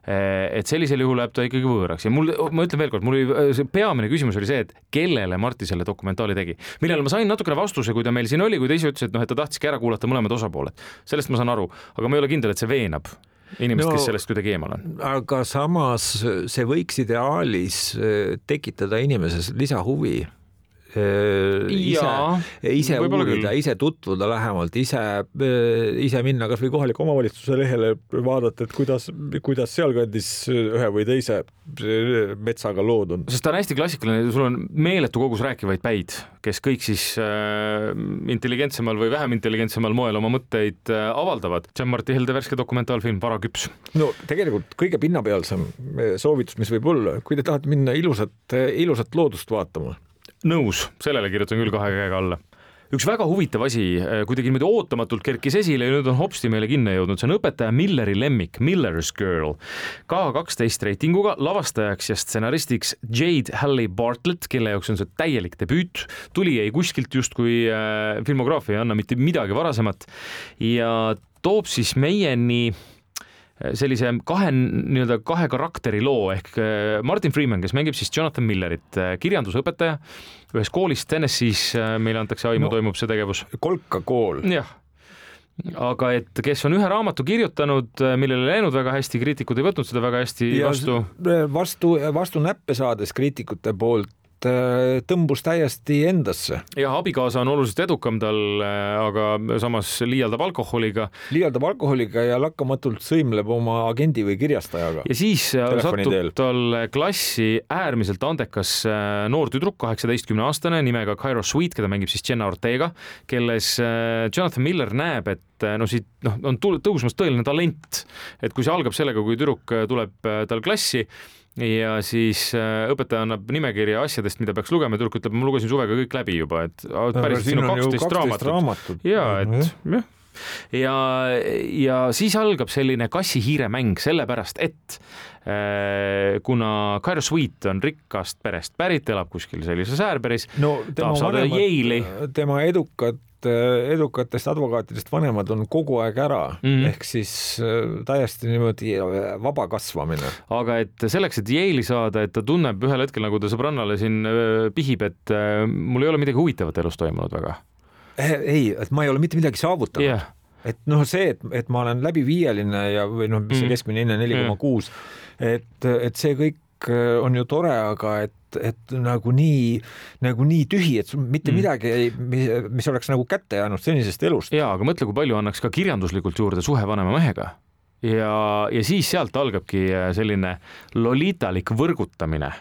Et sellisel juhul läheb ta ikkagi võõraks. Ja mul, ma ütlen veelkord, mul oli see peamine küsimus oli see, et kellele Marti selle dokumentaali tegi, millele ma sain natukene vastuse, kui ta meil siin oli, kui ta ise ütles, et noh, et ta tahtski ära kuulata mõlemad osapooled. sellest ma saan aru, aga ma ei ole kindel, et see veenab inimest no,, kes sellest kuidagi eemal on. aga samas see võiks ideaalis eh, tekitada inimeses lisahuvi ise, ise uurida, ise tutvuda lähemalt, ise, äh, ise minna kasvõi kohaliku omavalitsuse lehele, vaadata, et kuidas, kuidas sealkandis ühe või teise äh, metsaga lood on. sest ta on hästi klassikaline, sul on meeletu kogus rääkivaid päid, kes kõik siis äh, intelligentsemal või vähem intelligentsemal moel oma mõtteid äh, avaldavad. Jean-Marti Helde värske dokumentaalfilm Varaküps. no tegelikult kõige pinnapealsem soovitus, mis võib olla, kui te tahate minna ilusat, ilusat loodust vaatama nõus, sellele kirjutan küll kahe käega alla. Üks väga huvitav asi äh, kuidagi niimoodi ootamatult kerkis esile ja nüüd on hopsti meile kinni jõudnud, see on õpetaja Milleri lemmik, Miller's Girl. ka kaksteist reitinguga, lavastajaks ja stsenaristiks Jade Halley Bartlett, kelle jaoks on see täielik debüüt, tuli ei kuskilt justkui äh, filmograafia ei anna mitte midagi varasemat. Ja toob siis meieni sellise kahe nii-öelda kahe karakteri loo ehk äh, Martin Freeman, kes mängib siis Jonathan Millerit, äh, kirjandusõpetaja ühes koolis Tennessee's, äh, meile antakse aimu no,, toimub see tegevus. kolka kool. jah aga et kes on ühe raamatu kirjutanud, millele läinud väga hästi, kriitikud ei võtnud seda väga hästi ja vastu. vastu, vastu näppe saades kriitikute poolt tõmbus täiesti endasse. jah, abikaasa on oluliselt edukam tal, äh, aga samas liialdab alkoholiga. liialdab alkoholiga ja lakkamatult sõimleb oma agendi või kirjastajaga. ja siis äh, satub teel. tal klassi äärmiselt andekas noor tüdruk, kaheksateistkümne aastane nimega Cairo Sweet, keda mängib siis Jenna Ortega, kelles Jonathan Miller näeb, et no siit noh, on tõusmas tõeline talent, et kui see algab sellega, kui tüdruk tuleb tal klassi ja siis äh, õpetaja annab nimekirja asjadest, mida peaks lugema, tüdruk ütleb, ma lugesin suvega kõik läbi juba, et päriselt siin on kaksteist raamatut, raamatut.. ja et jah. ja, ja siis algab selline kassi-hiire mäng, sellepärast et äh, kuna Cairo Sweet on rikkast perest pärit, elab kuskil sellises äärberis no,, tahab saada Yale'i. tema edukad Eh, edukatest advokaatidest vanemad on kogu aeg ära mm, ehk siis eh, täiesti niimoodi eh, vaba kasvamine. aga et selleks, et Yale'i saada, et ta tunneb ühel hetkel, nagu ta sõbrannale siin pihib, et mul ei ole midagi huvitavat elus toimunud väga. ei, et ma ei ole mitte midagi saavutanud yeah. et noh, see, et, et ma olen läbiviieline ja, või noh, mis see mhm. keskmine hinne neli koma kuus, et, et see kõik on ju tore, aga et et, nagu nii, nagu nii tühi, et mitte mm. midagi ei, mis oleks nagu kätte jäänud senisest elust. ja, aga mõtle, kui palju annaks ka kirjanduslikult juurde suhe vanema mehega ja, ja siis sealt algabki selline lolitalik võrgutamine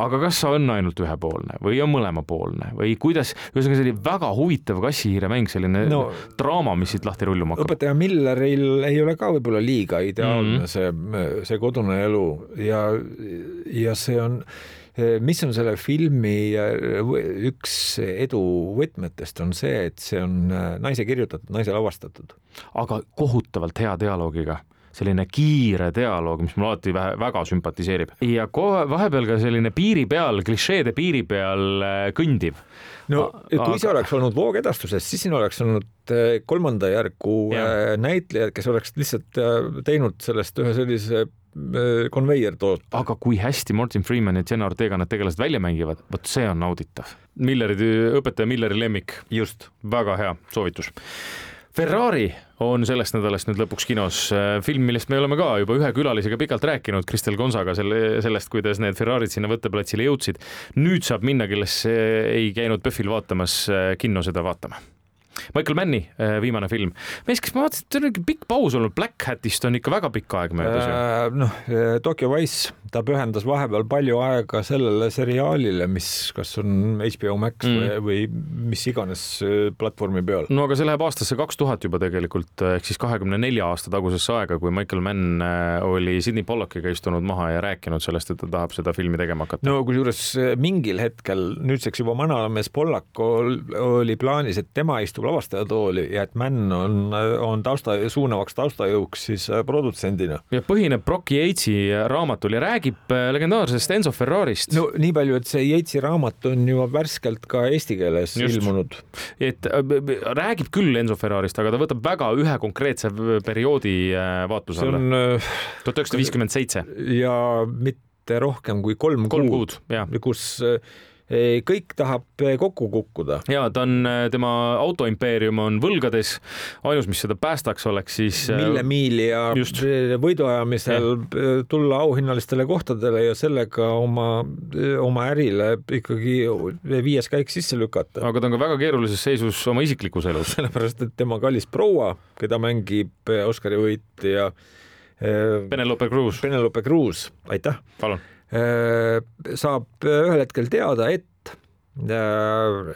aga kas see on ainult ühepoolne või on mõlemapoolne või kuidas, ühesõnaga selline väga huvitav kassihiire mäng, selline no, draama, mis siit lahti rulluma hakkab. õpetaja Milleril ei ole ka võib-olla liiga ideaalne mm -hmm. see, see kodune elu ja, ja see on mis on selle filmi üks edu võtmetest, on see, et see on naise kirjutatud, naise lavastatud. aga kohutavalt hea dialoogiga selline kiire dialoog, mis mulle alati väga sümpatiseerib ja kohe vahepeal ka selline piiri peal, klišeede piiri peal äh, kõndiv. no kui aga... see oleks olnud voogedastuses, siis siin oleks olnud äh, kolmanda järgu ja. näitlejad, kes oleks lihtsalt teinud sellest ühe sellise Äh, konveier toota. aga kui hästi Martin Freeman ja Jenna Ortega need tegelased välja mängivad, vot see on nauditav. Milleri, õpetaja Milleri lemmik. just. väga hea soovitus. Ferrari on sellest nädalast nüüd lõpuks kinos äh, film, millest me oleme ka juba ühe külalisega pikalt rääkinud, Kristel Gonsaga selle, sellest, kuidas need Ferrarid sinna võtteplatsile jõudsid. nüüd saab minna, kes ei käinud PÖFFil vaatamas, äh, kinno seda vaatama Michael Manni äh, viimane film. mees, kas ma vaatasin, teil on ikka pikk paus olnud, Black Hatist on ikka väga pikk aeg möödas ju äh,. noh, äh, Tokyo Wise ta pühendas vahepeal palju aega sellele seriaalile, mis kas on HBO Max mm. või, või mis iganes platvormi peal. no aga see läheb aastasse kaks tuhat juba tegelikult ehk siis kahekümne nelja aasta tagusesse aega, kui Michael Mann oli Sydney Pollackiga istunud maha ja rääkinud sellest, et ta tahab seda filmi tegema hakata. no kusjuures mingil hetkel nüüdseks juba vanamees Pollack oli plaanis, et tema istub lavastajatooli ja et Mann on, on tausta, suunavaks taustajõuks siis produtsendina. ja põhineb Brock Yatesi raamatul ja räägib äh, legendaarsest Enzo Ferrarist. no nii palju, et see Yatesi raamat on juba värskelt ka eesti keeles Just. ilmunud. et äh, räägib küll Enzo Ferrarist, aga ta võtab väga ühe konkreetse perioodi äh, vaatluse alla. tuhat üheksasada viiskümmend seitse. ja mitte rohkem kui kolm, kolm kuud, kuud, kus kõik tahab kokku kukkuda. ja ta on, tema autoimpeerium on võlgades, ainus, mis seda päästaks, oleks siis. Äh, millemiili ja just. võiduajamisel ja. tulla auhinnalistele kohtadele ja sellega oma, oma ärile ikkagi viies käik sisse lükata. aga ta on ka väga keerulises seisus oma isiklikus elus. sellepärast, et tema kallis proua, keda mängib Oscari võitja. Penelope Cruz. Penelope Cruz, aitäh. palun saab ühel hetkel teada, et äh,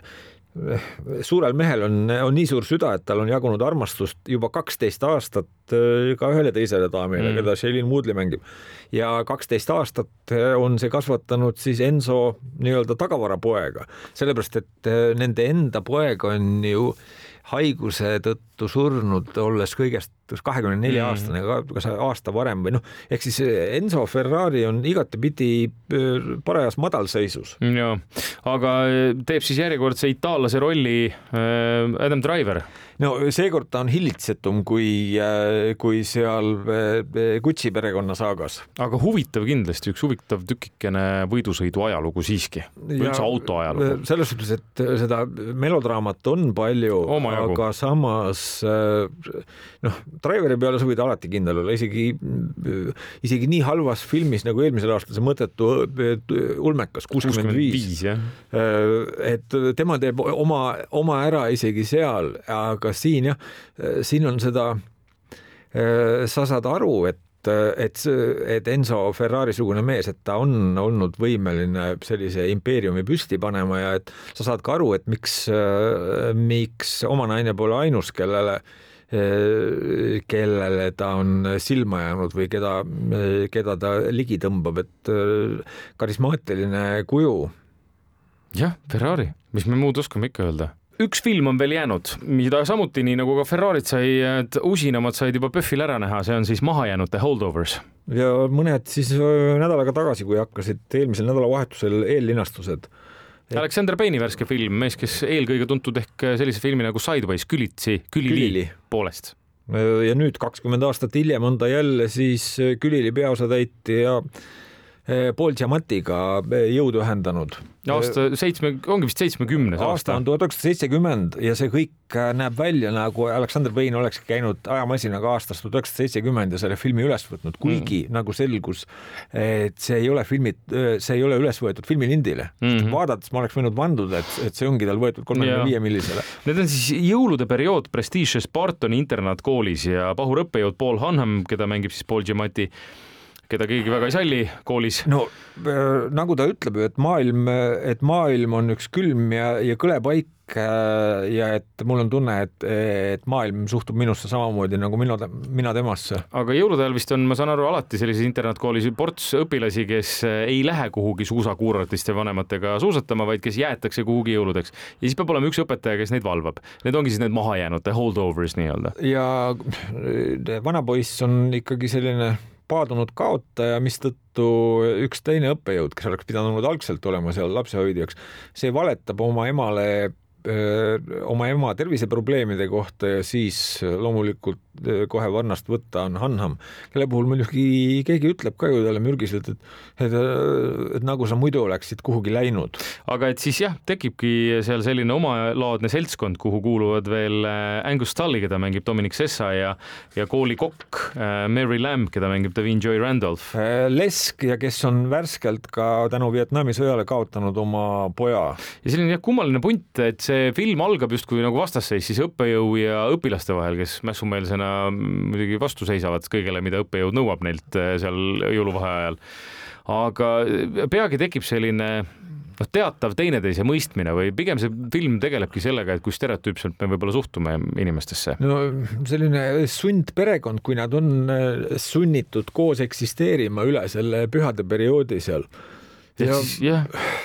suurel mehel on, on nii suur süda, et tal on jagunud armastust juba kaksteist aastat äh, ka ühele teisele daamile mm., keda Shailene Woodley mängib. ja kaksteist aastat on see kasvatanud siis Enso nii-öelda tagavarapoega, sellepärast et nende enda poeg on ju haiguse tõttu surnud, olles kõigest kahekümne nelja mm. aastane, kas aasta varem või noh, ehk siis Enzo Ferrari on igatepidi äh, parajas madalseisus. ja, aga teeb siis järjekordse itaallase rolli äh, Adam Driver no seekord ta on hillitsetum kui, äh, kui seal äh, Gucci perekonna saagas. aga huvitav kindlasti, üks huvitav tükikene võidusõidu ajalugu siiski, üldse auto ajalugu. selles suhtes, et seda melodraamat on palju, aga samas noh, Driveri peale sa võid alati kindel olla, isegi, isegi nii halvas filmis nagu eelmisel aastal see mõttetu ulmekas, kuuskümmend viis. et tema teeb oma, oma ära isegi seal, aga aga siin jah, siin on seda, sa saad aru, et et, et Enzo Ferrari-sugune mees, et ta on olnud võimeline sellise impeeriumi püsti panema ja et sa saad ka aru, et miks, miks oma naine pole ainus, kellele kellele ta on silma jäänud või keda, keda ta ligi tõmbab, et karismaatiline kuju. jah, Ferrari, mis me muud oskame ikka öelda üks film on veel jäänud, mida samuti nii nagu ka Ferrarit sai, et usinamad said juba PÖFFil ära näha, see on siis mahajäänute Holdovers. ja mõned siis nädal aega tagasi, kui hakkasid eelmisel nädalavahetusel eellinastused. Alexander Payne'i värske film, mees, kes eelkõige tuntud ehk sellise filmi nagu Sideways, Külitsi, Külili, poolest. ja nüüd kakskümmend aastat hiljem on ta jälle siis Külili peaosatäitja ja Paul Giamattiga eh, jõudu ühendanud. aasta seitsme, ongi vist seitsmekümnes aasta. aasta on tuhat üheksasada seitsekümmend ja see kõik näeb välja nagu Aleksander Payne olekski käinud ajamasinaga aastast tuhat üheksasada seitsekümmend ja selle filmi üles võtnud, kuigi mm. nagu selgus, et see ei ole filmi, see ei ole üles võetud filmilindile mm. -hmm. vaadates ma oleks võinud vanduda, et, et see ongi tal võetud kolmekümne viie millisele. Need on siis jõulude periood Prestige Spartani internaatkoolis ja pahur õppejõud Paul Hanham, keda mängib siis Paul Giamatti keda keegi väga ei salli koolis. no äh, nagu ta ütleb ju, et maailm, et maailm on üks külm ja, ja kõle paik äh, ja et mul on tunne, et, et maailm suhtub minusse samamoodi nagu mina, mina temasse. aga jõulude ajal vist on, ma saan aru, alati sellises internaatkoolis ports õpilasi, kes äh, ei lähe kuhugi suusakuuratiste vanematega suusatama, vaid kes jäetakse kuhugi jõuludeks. ja siis peab olema üks õpetaja, kes neid valvab. Need ongi siis need mahajäänute holdovers nii-öelda. ja vanapoiss on ikkagi selline paadunud kaotaja, mistõttu üks teine õppejõud, kes oleks pidanud algselt olema seal lapsehoidjaks, see valetab oma emale oma ema terviseprobleemide kohta ja siis loomulikult kohe varnast võtta on Hanham, kelle puhul muidugi keegi ütleb ka ju talle mürgiselt, et, et, et nagu sa muidu oleksid kuhugi läinud. aga et siis jah, tekibki seal selline omalaadne seltskond, kuhu kuuluvad veel Angus Tully, keda mängib Dominic Sessa ja, ja koolikokk Mary Lamb, keda mängib Davin Joy Randolph. Lesk ja kes on värskelt ka tänu Vietnami sõjale kaotanud oma poja. ja selline jah, kummaline punt, et see film algab justkui nagu vastasseis siis õppejõu ja õpilaste vahel, kes mässumeelsena muidugi vastu seisavad kõigele, mida õppejõud nõuab neilt eh, seal jõuluvaheajal aga peagi tekib selline noh, teatav teineteise mõistmine või pigem see film tegelebki sellega, et kui stereotüüpselt me võib-olla suhtume inimestesse. no selline sundperekond, kui nad on äh, sunnitud koos eksisteerima üle selle pühade perioodi seal. Ehk siis jah,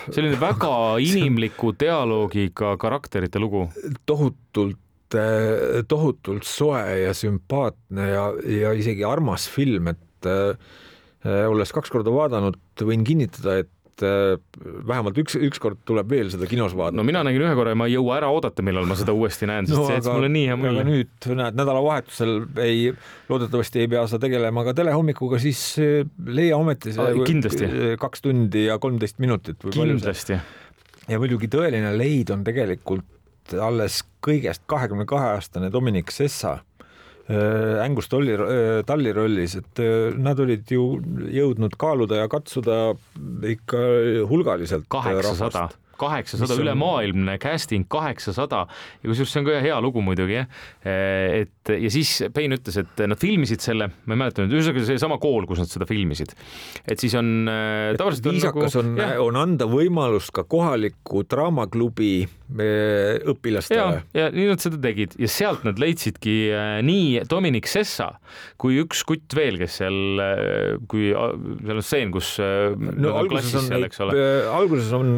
selline väga inimliku dialoogiga karakterite lugu. tohutult, äh, tohutult soe ja sümpaatne ja, ja isegi armas film, et äh, olles kaks korda vaadanud, võin kinnitada, et et äh, vähemalt üks, ükskord tuleb veel seda kinos vaadata. no mina nägin ühe korra ja ma ei jõua ära oodata, millal ma seda uuesti näen, sest no, see jättis mulle nii hea mulje. nüüd näed, nädalavahetusel ei, loodetavasti ei pea sa tegelema ka telehommikuga, siis äh, leia ometi see kindlasti. kaks tundi ja kolmteist minutit. kindlasti. ja muidugi tõeline leid on tegelikult alles kõigest kahekümne kahe aastane Dominic Sessa Äh, Angus Tolli, äh, Talli rollis, et äh, nad olid ju jõudnud kaaluda ja katsuda ikka hulgaliselt. kaheksasada kaheksasada ülemaailmne casting, kaheksasada ja kusjuures see on ka hea lugu muidugi jah. et ja siis Payne ütles, et nad filmisid selle, ma ei mäleta nüüd, ühesõnaga seesama kool, kus nad seda filmisid. et siis on äh, tavaliselt viisakas on, nagu, on, on anda võimalus ka kohaliku draamaklubi äh, õpilastele. ja nii nad seda tegid ja sealt nad leidsidki äh, nii Dominic Sessa kui üks kutt veel, kes seal, kui seal on stseen, kus no alguses on, seal, alguses on,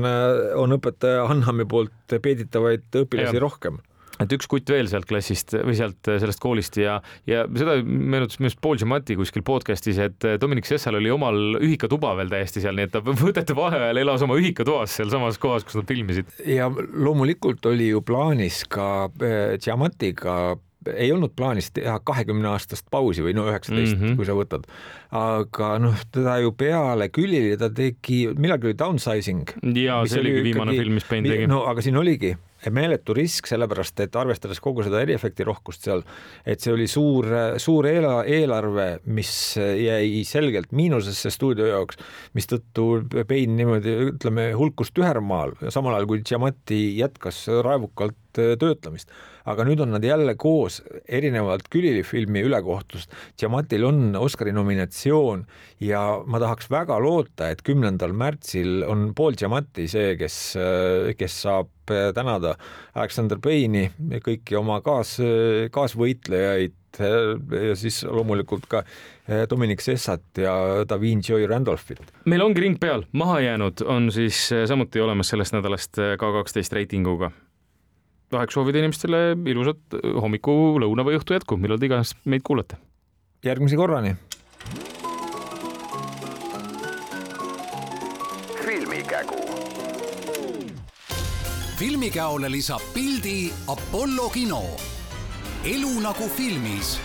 on õpetaja Hanhami poolt peeditavaid õpilasi ja. rohkem et üks kutt veel sealt klassist või sealt sellest koolist ja, ja seda meenutas minu arust Paul Giamatti kuskil podcast'is, et Dominic Sessal oli omal ühikatuba veel täiesti seal, nii et ta võtete vaheajal elas oma ühikatoas sealsamas kohas, kus nad filmisid. ja loomulikult oli ju plaanis ka äh, Giamattiga ei olnud plaanis teha kahekümne aastast pausi või no üheksateist mm, -hmm. kui sa võtad. aga noh, teda ju peale külili ta tegi, millalgi oli Downsizing. ja see oligi viimane ikkagi, film, mis Payne tegi. no aga siin oligi meeletu risk, sellepärast et arvestades kogu seda eriefekti rohkust seal, et see oli suur, suur eela, eelarve, mis jäi selgelt miinusesse stuudio jaoks, mistõttu Payne niimoodi ütleme hulkus tühermaal, samal ajal kui Giamatti jätkas raevukalt töötlemist aga nüüd on nad jälle koos, erinevalt Külili filmi ülekohtust. Giamattil on Oscari nominatsioon ja ma tahaks väga loota, et kümnendal märtsil on Paul Giamatti see, kes, kes saab tänada Alexander Payne'i ja kõiki oma kaas, kaasvõitlejaid ja siis loomulikult ka Dominic Sessat ja Davin Joy Randolphit. meil ongi ring peal, maha jäänud on siis samuti olemas sellest nädalast K12 reitinguga tahaks soovida inimestele ilusat hommiku, lõuna või õhtu jätku, millal te iganes meid kuulate. järgmise korrani. Filmikäole lisab pildi Apollo kino. elu nagu filmis